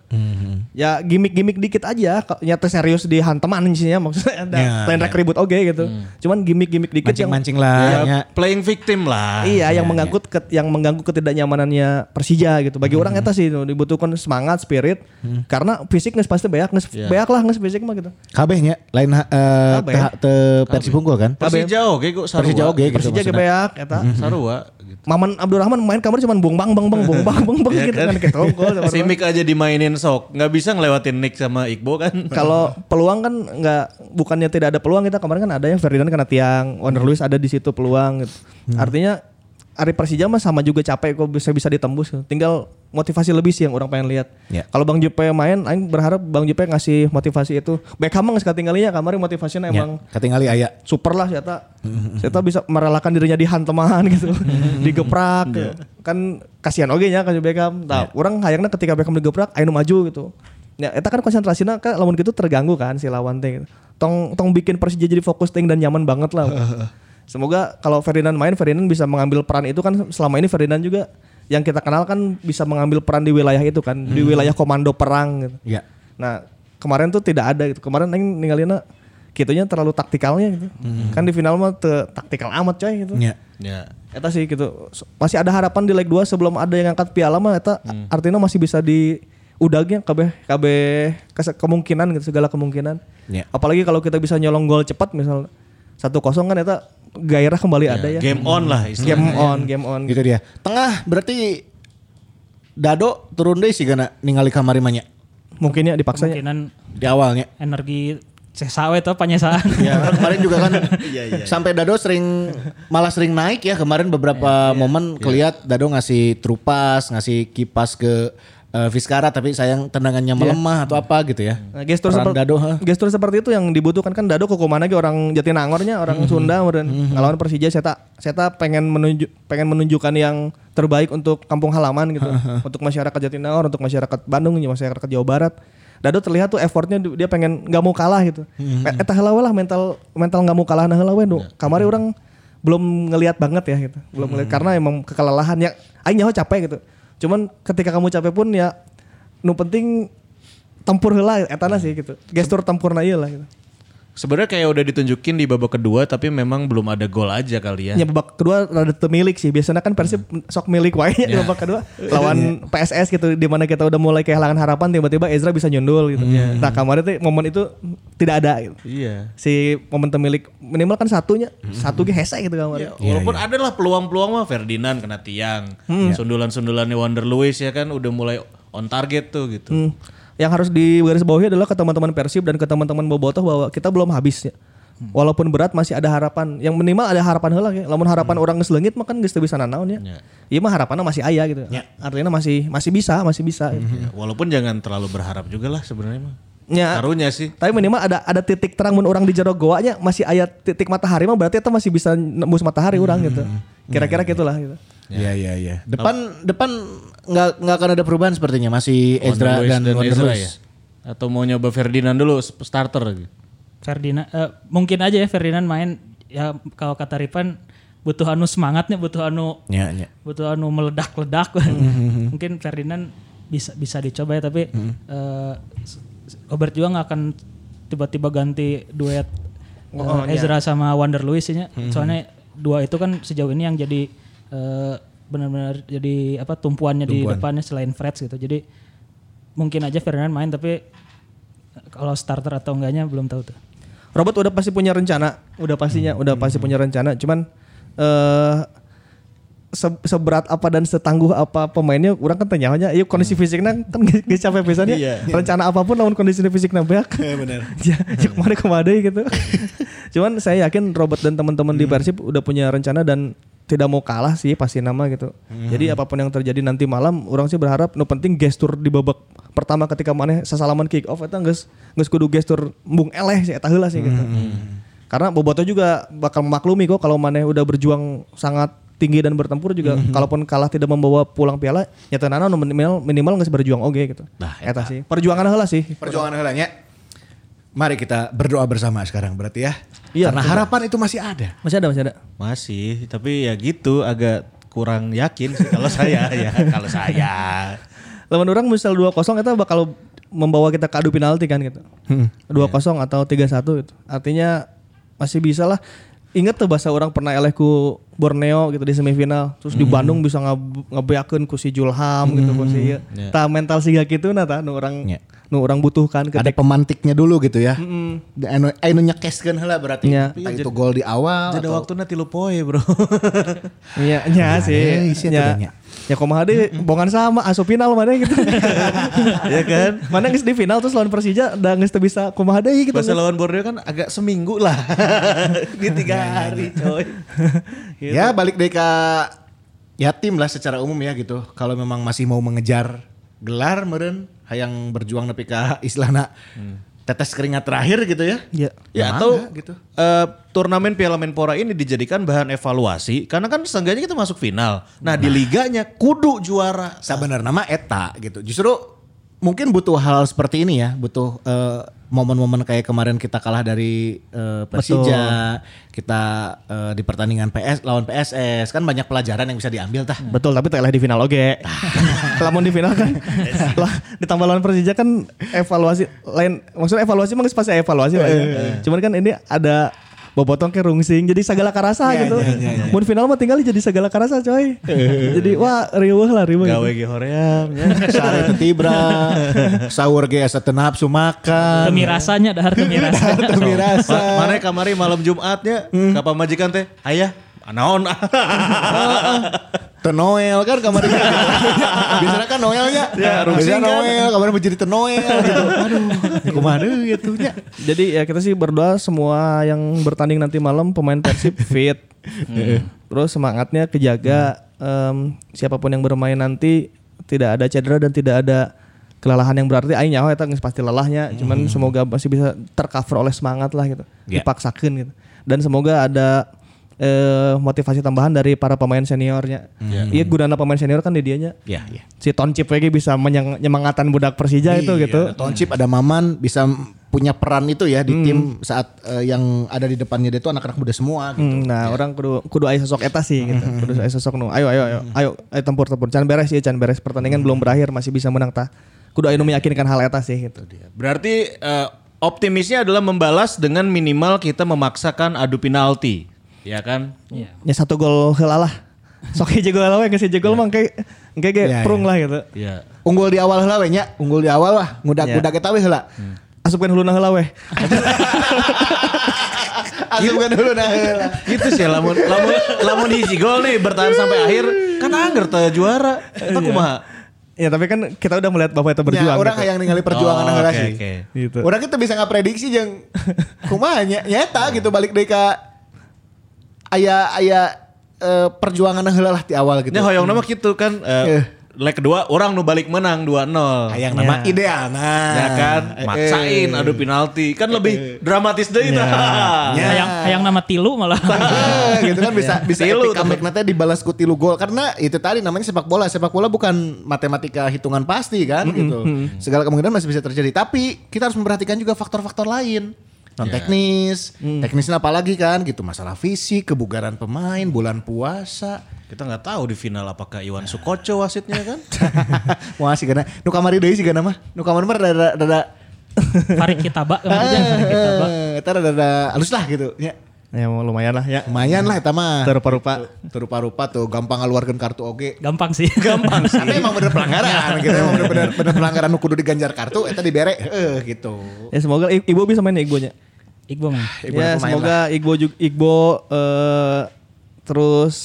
Ya gimmick-gimmick dikit aja, nyata serius di hanteman sih ya maksudnya ada Ya, lain rek ribut oke gitu. Cuman gimmick-gimmick dikit yang Mancing-mancing lah Ya, nya. playing victim lah. Iya, yang mengganggu ke- yang mengganggu ketidaknyamanannya Persija gitu. Bagi orang eta sih dibutuhkan semangat, spirit. Karena fisik nges pasti beak, nges beak lah fisik mah gitu. Kabeh nya lain Kabeh. teh te Persib unggul kan. Persija oge kok sarua. Persija oge gitu Persija ge beak eta. Sarua gitu. Maman Abdurrahman main kamar cuma bung bang bang bang bung bang bang bang gitu kan gitu. Sama Si Mick aja dimainin sok, nggak bisa ngelewatin Nick sama Iqbo kan. Kalau peluang kan nggak bukannya tidak ada peluang kita kemarin kan ada yang Ferdinand kena tiang, Wonder Luis ada di situ peluang gitu. Artinya Ari Persija mah sama juga capek kok bisa bisa ditembus. Tinggal motivasi lebih sih yang orang pengen lihat. Ya. Kalau Bang Jupe main, aing berharap Bang Jupe ngasih motivasi itu. Beckham mah geus katinggalinya kemarin motivasinya Ya, emang katingali aya. super lah siapa siapa bisa merelakan dirinya dihanteman gitu digeprak kan kasihan oge nya kasih Beckham nah, orang hayangna ketika Beckham digeprak ayo maju gitu ya eta kan konsentrasinya kan lamun gitu terganggu kan si lawan teh gitu. tong tong bikin Persija jadi fokus ting dan nyaman banget lah semoga kalau Ferdinand main Ferdinand bisa mengambil peran itu kan selama ini Ferdinand juga yang kita kenal kan bisa mengambil peran di wilayah itu kan di wilayah komando perang gitu Ya. Nah kemarin tuh tidak ada gitu. Kemarin Aing ninggalinnya gitunya terlalu taktikalnya gitu. Kan di final mah te- taktikal amat coy gitu. Ya. Ya. Eta sih gitu. Masih ada harapan di leg 2 sebelum ada yang angkat piala mah eta artinya masih bisa di udagnya kabeh kabeh kes- kemungkinan gitu segala kemungkinan. Ya. Apalagi kalau kita bisa nyolong gol cepat misal satu kosong kan eta gairah kembali ada ya. Game on lah istilahnya. Game on, game on. Gitu dia. Tengah berarti Dado turun deh sih gana ningali kamari manya Mungkin ya dipaksanya. kemungkinan di awalnya. energi sawe tuh panyesaan Ya kan kemarin juga kan sampai Dado sering malah sering naik ya kemarin beberapa momen keliat Dado ngasih trupas, ngasih kipas ke eh, Vizcara tapi sayang tendangannya melemah atau apa gitu ya. Nah, gestur seperti Dado, ha? gestur seperti itu yang dibutuhkan kan Dado kok mana orang Jatinangornya orang Sunda kemudian ngelawan Persija saya tak saya tak pengen menunjuk pengen menunjukkan yang terbaik untuk kampung halaman gitu. Untuk masyarakat Jatinangor untuk masyarakat Bandung masyarakat Jawa Barat. Dado terlihat tuh effortnya dia pengen nggak mau kalah gitu. Mm eta heula we lah mental mental nggak mau kalah nah heula we nu kamari orang belum ngelihat banget ya gitu. Belum ngelihat karena emang kekelelahan ya aing nyaho capek gitu cuman ketika kamu capek pun ya nu penting tempur heula etana sih gitu. Gestur tempurna ieu lah gitu. Sebenarnya kayak udah ditunjukin di babak kedua tapi memang belum ada gol aja kali ya. Ya babak kedua rada temilik sih. Biasanya kan Persib sok milik wae di babak kedua lawan PSS gitu di mana kita udah mulai kehilangan harapan tiba-tiba Ezra bisa nyundul gitu. Nah, kemarin tuh momen itu tidak ada gitu. Iya. Si momen temilik minimal kan satunya, satu ge hese gitu kemarin. Ya, walaupun ada lah peluang-peluang mah Ferdinand kena tiang. Sundulan-sundulannya Wonder Lewis ya kan udah mulai on target tuh gitu. Hmm. Yang harus digarisbawahi adalah ke teman-teman Persib dan ke teman-teman Bobotoh bahwa kita belum habis ya. Walaupun berat masih ada harapan. Yang minimal ada harapan heula ya. Lamun harapan orang geus leungit mah kan geus teu bisa nanaon ya. Ya. Iya mah harapannya masih aya gitu. Artinya masih masih bisa, masih bisa. gitu. Ya, walaupun jangan terlalu berharap juga lah sebenarnya mah. Ya. Karunya sih. Tapi minimal ada ada titik terang mun orang di jero goanya masih aya titik matahari mah berarti itu masih bisa nembus matahari orang gitu. Kira-kira gitulah gitu. Iya iya iya. Depan depan nggak nggak akan ada perubahan sepertinya. Masih Ezra Wonder Lewis dan, Wonder Ezra ya. Atau mau nyoba Ferdinand dulu starter. Ferdinand eh, mungkin aja ya Ferdinand main. Ya kalau kata Ripan butuh anu semangatnya butuh anu Ya, ya. butuh anu meledak-ledak. Mungkin Ferdinand bisa bisa dicoba ya tapi eh, Robert juga nggak akan tiba-tiba ganti duet eh, Ezra sama Wonder Lewis nya. Soalnya dua itu kan sejauh ini yang jadi eh, benar-benar jadi apa tumpuannya di depannya selain Freds gitu jadi mungkin aja Ferdinand main tapi kalau starter atau enggaknya belum tahu tuh Robert udah pasti punya rencana, udah pastinya, udah pasti punya rencana. Cuman eh se- seberat apa dan setangguh apa pemainnya, orang kan tanya aja, yuk kondisi fisiknya kan gak capek pisannya. Rencana apa pun lawan kondisi fisiknya beak. Iya benar. ya, ya ke mana ke mana gitu. Cuman saya yakin Robert dan teman-teman di Persib udah punya rencana dan tidak mau kalah sih pasti nama gitu. Jadi apa pun yang terjadi nanti malam, orang sih berharap no penting gestur di babak pertama ketika mana sesalaman kick off itu geus geus kudu gestur embung eleh sih eta heula sih gitu. Karena Boboto juga bakal memaklumi kok kalau Maneh udah berjuang sangat tinggi dan bertempur juga kalaupun kalah tidak membawa pulang piala nyata nana minimal minimal nggak berjuang oke gitu. Nah, eta sih. Perjuangan heula sih. Perjuangan helanya. Mari kita berdoa bersama sekarang berarti ya. Iya, Karena betul. harapan itu masih ada. Masih ada masih ada. Masih, tapi ya gitu agak kurang yakin sih kalau saya ya, kalau saya. Lawan orang misal 2-0 itu bakal membawa kita ke adu penalti kan gitu. 2-0 atau 3-1 gitu. Artinya masih bisa lah. Ingat tuh bahasa orang pernah eleh ku Borneo gitu di semifinal. Terus di Bandung bisa ngebeakeun ku si Julham gitu ku si ieu. Ya. Tah mental siga gitu nah nu orang Ya. Nu orang butuhkan Ada ketika pemantiknya dulu gitu ya. Dan anu anu nyekeskeun heula berarti. Iya. Entah itu gol di awal Jadi atau waktu nanti lu poe bro. Iya, nya ada sih. Nya. atuh nya. Ya kumaha deh, bongan sama asup final mana gitu. ya kan? Mana geus di final terus lawan Persija udah geus teu bisa kumaha deui gitu. Bahasa lawan Borneo kan agak seminggu lah. di tiga hari coy. Ya balik deh ke ya tim lah secara umum ya gitu. Kalau memang masih mau mengejar gelar meren hayang berjuang nepi ka istilahna tetes keringat terakhir gitu ya. Ya. Ya Mangga atau gitu. eh, turnamen Piala Menpora ini dijadikan bahan evaluasi karena kan seenggaknya kita masuk final. Nah, di liganya kudu juara. Sebenarnya mah eta gitu. Justru mungkin butuh hal seperti ini ya, butuh eh, momen-momen kayak kemarin kita kalah dari eh, Persija, kita eh, di pertandingan PS lawan PSS kan banyak pelajaran yang bisa diambil tah. Betul, tapi tak di final oke. Lamun di final kan lah ditambah lawan Persija kan evaluasi lain maksudnya evaluasi emang pasti evaluasi Pak, ya. Cuman kan ini ada bobotong ke rungsing jadi segala karasa gitu. Mun final mah tinggal jadi segala karasa coy. jadi wah riweuh lah riweuh. Gawe ge hoream ya. Sare tibra, sahur ge asa teu nafsu makan. Demi rasanya dahar demi rasa. Demi rasa. Mana kamari malam Jumatnya, kapan majikan teh? Ayah, anaon? Teu Noel kan kemarin Biasanya kan Noelnya. Ya, Biasanya kan. Noel Kemarin menjadi teu Noel gitu. Aduh. Ya atuh nya? Jadi ya kita sih berdoa semua yang bertanding nanti malam pemain Persib fit. Terus semangatnya kejaga em, siapa pun yang bermain nanti tidak ada cedera dan tidak ada kelelahan yang berarti aing nyawa eta geus pasti lelahnya. Cuman semoga masih bisa tercover oleh semangat lah gitu Ya. dipaksakan gitu. Dan semoga ada eh, motivasi tambahan dari para pemain seniornya iya gunana pemain senior kan di dianya Ya ya si Toncip lagi bisa menyemangatan budak Persija itu gitu Ada Toncip ada Maman Bisa punya peran itu ya Di tim saat eh, yang ada di depannya dia itu anak-anak muda semua gitu Hmm, nah orang kudu kudu aya sosok eta sih gitu. Kudu aya sosok nu. Ayo ayo ayo. Ayo ayo tempur tempur. Can beres ya can beres. Pertandingan belum berakhir masih bisa menang tah. Kudu aya nu meyakinkan hal eta sih gitu. Berarti eh, optimisnya adalah membalas dengan minimal kita memaksakan adu penalti. Ya kan? Iya. Ya satu gol heula lah. Sok hiji gol lah geus hiji gol mah kayak kayak kayak Ya, prung ya. lah gitu. Iya. Unggul di awal heula we nya, unggul di awal lah, ngudak-ngudak eta we heula. Asupkeun huluna heula weh. Asupkeun dulu nah heula. Gitu sih lamun lamun lamun hiji gol nih bertahan sampai akhir kan angger teu juara. Eta kumaha? Ya tapi kan kita udah melihat Bapak itu berjuang. Ya, orang gitu. yang ningali perjuangan Oh, heula oke, sih. oke. Gitu. Orang kita bisa nggak prediksi jeung kumaha nya nyata gitu balik deui ka aya aya eh, perjuangan heula lah di awal gitu. Nya hoyong nama gitu kan Eh. eh, leg kedua orang nu balik menang 2-0. Hayang nama Ya. ideal nah. Ya kan, Eh, maksain adu penalti kan lebih dramatis deui Ya. tah. Hayang hayang nama tilu malah. Ah, gitu kan bisa bisa Tilu, epic comeback nanti dibalas ku tilu gol karena itu tadi namanya sepak bola sepak bola bukan matematika hitungan pasti kan gitu segala kemungkinan masih bisa terjadi tapi kita harus memperhatikan juga faktor-faktor lain non teknis teknisnya apalagi kan gitu masalah fisik kebugaran pemain bulan puasa Kita nggak tahu di final apakah Iwan Sukoco wasitnya kan? wah sih karena nu kamari deui sih karena mah nu kamari mah rada rada Farid Kitaba kemarin Farid Kitaba. eh, eta rada rada halus lah gitu ya Ya mau lumayan lah ya. lumayan lah eta mah Terupa-rupa. terupa-rupa tuh gampang ngeluarkan kartu oge Gampang sih. Gampang sih. Tapi emang bener pelanggaran gitu, emang bener, bener, bener pelanggaran nu kudu diganjar kartu, eta dibere, eh gitu. Ya semoga Ibu bisa main ya Igbonya. Iqbal man. Ibu ya semoga Igbo juga Igbo eh, terus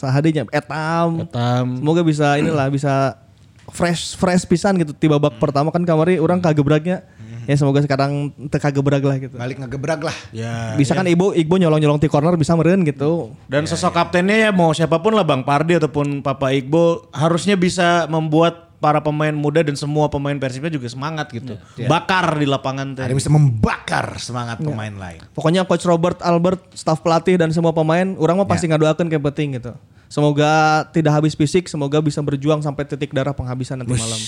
sahadinya etam. Etam. Semoga bisa inilah bisa fresh fresh pisan gitu di babak pertama kan kamari orang kagebragnya. Ya semoga sekarang teu kagebrag lah gitu. Balik ngegebrag lah. Ya. Bisa kan Ibu Igbo nyolong-nyolong di corner bisa meren gitu. Dan sosok kaptennya ya mau siapa pun lah Bang Pardi ataupun Papa Iqbal harusnya bisa membuat para pemain muda dan semua pemain Persibnya juga semangat gitu. Bakar di lapangan teh. Ada bisa membakar semangat pemain lain. Pokoknya coach Robert Albert, staf pelatih dan semua pemain, orang mah pasti ngadoakeun kayak penting gitu. Semoga tidak habis fisik, semoga bisa berjuang sampai titik darah penghabisan nanti malam.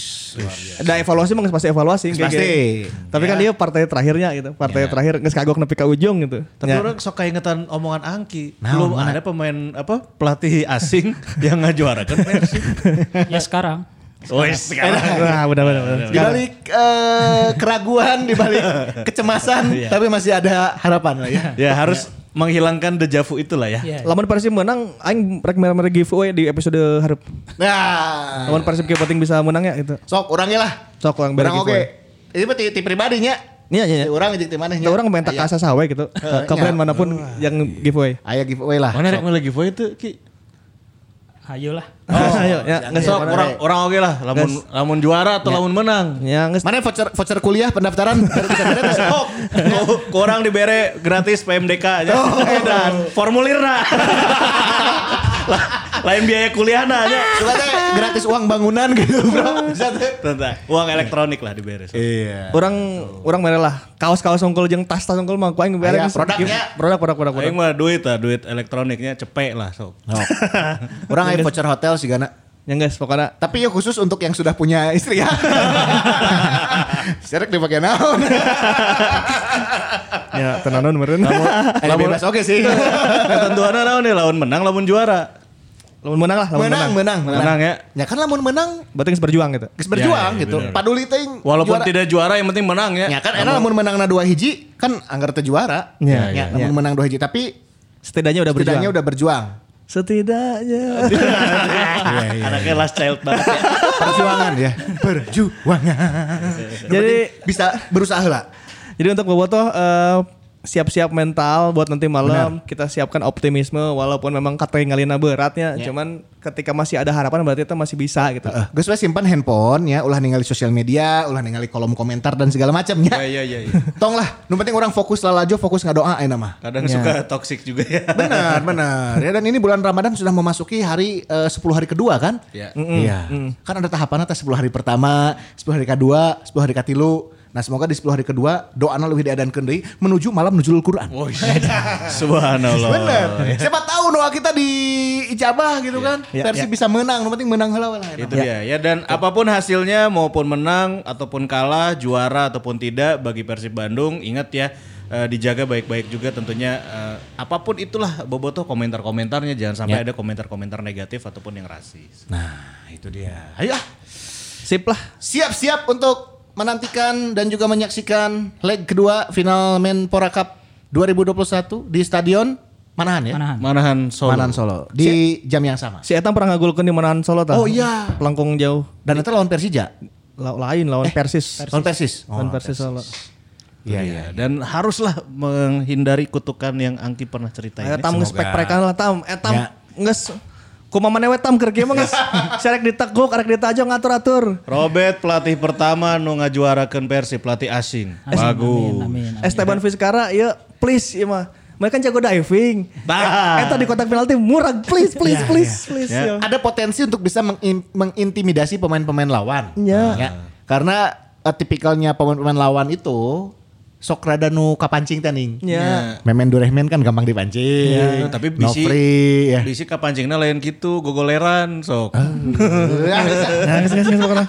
Ada evaluasi mah pasti evaluasi pasti. gitu. Tapi kan dia partai terakhirnya gitu. Partai terakhir geus kagok nepi ka ujung gitu. Tapi Ya. orang sok keingetan omongan Angki. Nah, Belum mana? ada pemain apa pelatih asing yang ngajuarakan Persib. Ya sekarang. Oh sekarang. Wah, benar benar benar. Di balik eh, keraguan, di balik kecemasan, tapi masih ada harapan lah ya. ya harus menghilangkan dejavu itulah ya. Iya. Lamun Persib menang, aing rek mere-mere giveaway di episode hareup. Nah, Lamun Persib kieu penting bisa menang ya gitu. sok orangnya lah. Sok orang Orang oke. Ini berarti ti pribadinya. Iya, iya, iya. Orang jeung ti manehnya. Kita orang main tak Aya- asa sawe gitu. Ke ke iya. brand mana pun yang giveaway. Aya giveaway lah. Mana rek mulai giveaway itu Ki? Ayo lah. Ayo ya, geus Sok orang orang oke lah, lamun lamun juara atau lamun menang. Ya, geus Mana voucher voucher kuliah pendaftaran? Kurang dibere gratis PMDK aja. Dan formulir nah. Lain biaya kuliah nah aja. Coba teh gratis uang bangunan gitu, Bro. Bisa teh. Tentang uang elektronik lah dibere. sok. Iya. orang orang mere lah kaos-kaos ongkol jeung tas-tas ongkol mah ku aing bere Aya, geus- produknya. produk produk produk produk Aing mah duit lah, duit elektroniknya cepet lah sok. Orang aya voucher hotel sih gana. yang guys pokoknya Tapi ya khusus untuk yang sudah punya istri ya. Serek dipakai naon. ya tenanon meureun Eh, bebas oke sih. Ketentuannya naon nih lawan menang lamun juara. lamun menang lah lamun menang, menang, menang, Menang ya. Ya kan lamun menang berarti geus berjuang gitu geus berjuang Ya, ya, gitu. bener. Paduli teuing. Walaupun juara. tidak juara yang penting menang ya. Ya kan enak lamun menang na dua hiji kan anggar teu juara. Ya, Ya, ya, lamun ya. menang dua hiji tapi setidaknya udah berjuang setidaknya udah berjuang. setidaknya Iya, Anaknya last child banget ya. Perjuangan ya. Perjuangan. Jadi bisa berusaha lah. Jadi untuk bobotoh eh, siap-siap mental buat nanti malam kita siapkan optimisme walaupun memang kata ngalina beratnya cuman ketika masih ada harapan berarti kita masih bisa gitu Uh, Gus we simpan handphone ya, ulah ningali sosial media, ulah ningali kolom komentar dan segala macamnya. Iya iya iya. Tong lah, nu penting orang fokus lah aja, fokus ngadoa enak mah. Kadang suka toxic juga ya. Benar, benar. Ya dan ini bulan Ramadan sudah memasuki hari eh, 10 hari kedua kan? Iya. Iya. Kan ada tahapan atas 10 hari pertama, 10 hari kedua, 10 hari katilu. Nah semoga di 10 hari kedua doana lebih diadankeun deui menuju malam nuzulul Quran. Oh iya. Subhanallah. Bener. Siapa tahu doa kita di ijabah gitu kan. Ya, Versi ya. bisa menang, nu penting menang lah. Itu dia ya dan apa pun hasilnya maupun menang ataupun kalah, juara ataupun tidak bagi Persib Bandung ingat ya eh, dijaga baik-baik juga tentunya eh, apa pun itulah bobotoh komentar-komentarnya jangan sampai ada komentar-komentar negatif ataupun yang rasis. Nah, itu dia. Ayo ah, sip lah siap-siap untuk menantikan dan juga menyaksikan leg kedua final Menpora Cup 2021 di Stadion Manahan ya? Manahan. Manahan Solo. Manahan Solo. Di jam yang sama. Si Etam pernah ngagulkeun di Manahan Solo tah. Oh, iya. Pelangkung jauh. Dan itu lawan Persija. La- lain lawan Persis. Lawan Persis. Oh, Lawan Persis Solo. Iya, iya. Iya, dan haruslah menghindari kutukan yang Angki pernah ceritain. Ayo tam geus pek-pekan lah tam. Etam Ya. geus kumaha maneh we tam keur kieu mah geus sarek diteguk, arek ditajo ngatur-atur. Robert pelatih pertama nu ngajuarakeun Persib pelatih asing. Bagus. Amin. amin. Esteban Vizcara ya please ieu mah. Mereka kan jago diving. Bah. Eta di kotak penalti murah please please please please. Ya. ya. Ada potensi untuk bisa mengin- mengintimidasi pemain-pemain lawan. Ya. Karena eh, tipikalnya pemain-pemain lawan itu sok rada nu kapancing taning. Ya. Memen Durehmen kan gampang dipancing. Ya, tapi bisi Nofri ya. bisi kapancingna lain gitu, gogoleran sok. Ya, bisa. Nah, pokoknya.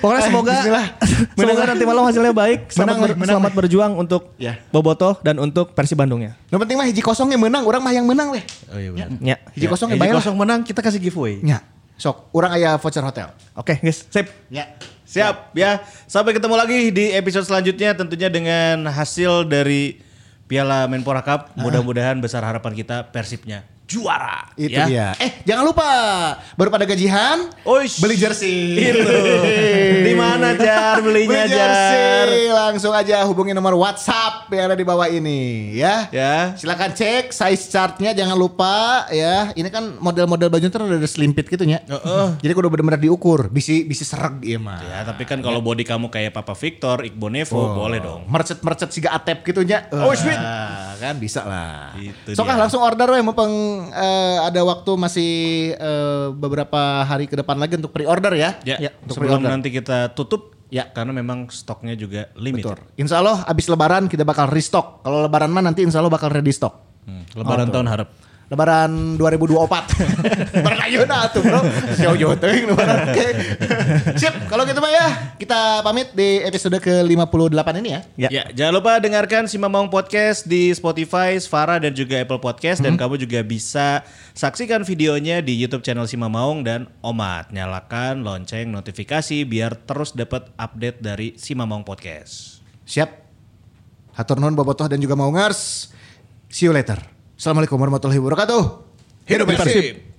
Pokoknya semoga bismillah. semoga nanti malam hasilnya baik. Selamat, Menang, ber- menang, selamat berjuang untuk Ya. Boboto dan untuk Persib Bandungnya. Yang penting mah hiji kosong yang menang, orang mah yang menang weh. Oh iya benar. Ya. Hiji kosong yang Hiji bayar lah. kosong menang kita kasih giveaway. Ya. Sok, orang aya voucher hotel. Oke, guys, sip. Ya. Siap ya. Sampai ketemu lagi di episode selanjutnya tentunya dengan hasil dari Piala Menpora Cup. Mudah-mudahan besar harapan kita Persibnya juara. Itu ya. dia. Eh, jangan lupa baru pada gajian Oish. beli jersey. Itu. Di mana Jar belinya Beli Jar? jersey. Langsung aja hubungi nomor WhatsApp yang ada di bawah ini ya. Ya. Silakan cek size chartnya jangan lupa ya. Ini kan model-model baju itu ada selimpit gitu ya. Jadi kudu bener-bener diukur, bisi bisi sereg iya mah. Ya, tapi kan kalau body kamu kayak Papa Victor, Iqbal Nevo, boleh dong. Mercet-mercet siga atep gitu nya. Oh, sweet. kan bisa lah. Itu Sok ah, dia. langsung order we eh, ada waktu masih eh, beberapa hari ke depan lagi untuk pre-order ya. Ya, untuk sebelum pre-order. nanti kita tutup Ya. karena memang stoknya juga limited. Betul. Insya Allah abis lebaran kita bakal restock. Kalau lebaran mah nanti insya Allah bakal ready stock. Hmm, lebaran tahun harap. Lebaran 2024. lebaran ayeuna tuh bro. Jauh-jauh teuing lebaran. Oke. Sip, kalau gitu mah ya kita pamit di episode ke-58 ini ya. Ya. jangan lupa dengarkan si Mamang Podcast di Spotify, Svara dan juga Apple Podcast dan kamu juga bisa saksikan videonya di YouTube channel si Mamaung dan Omat. Nyalakan lonceng notifikasi biar terus dapat update dari si Mamaung Podcast. Siap. Hatur nuhun bobotoh dan juga maungers. See you later. Assalamualaikum warahmatullahi wabarakatuh. Hidup Persib.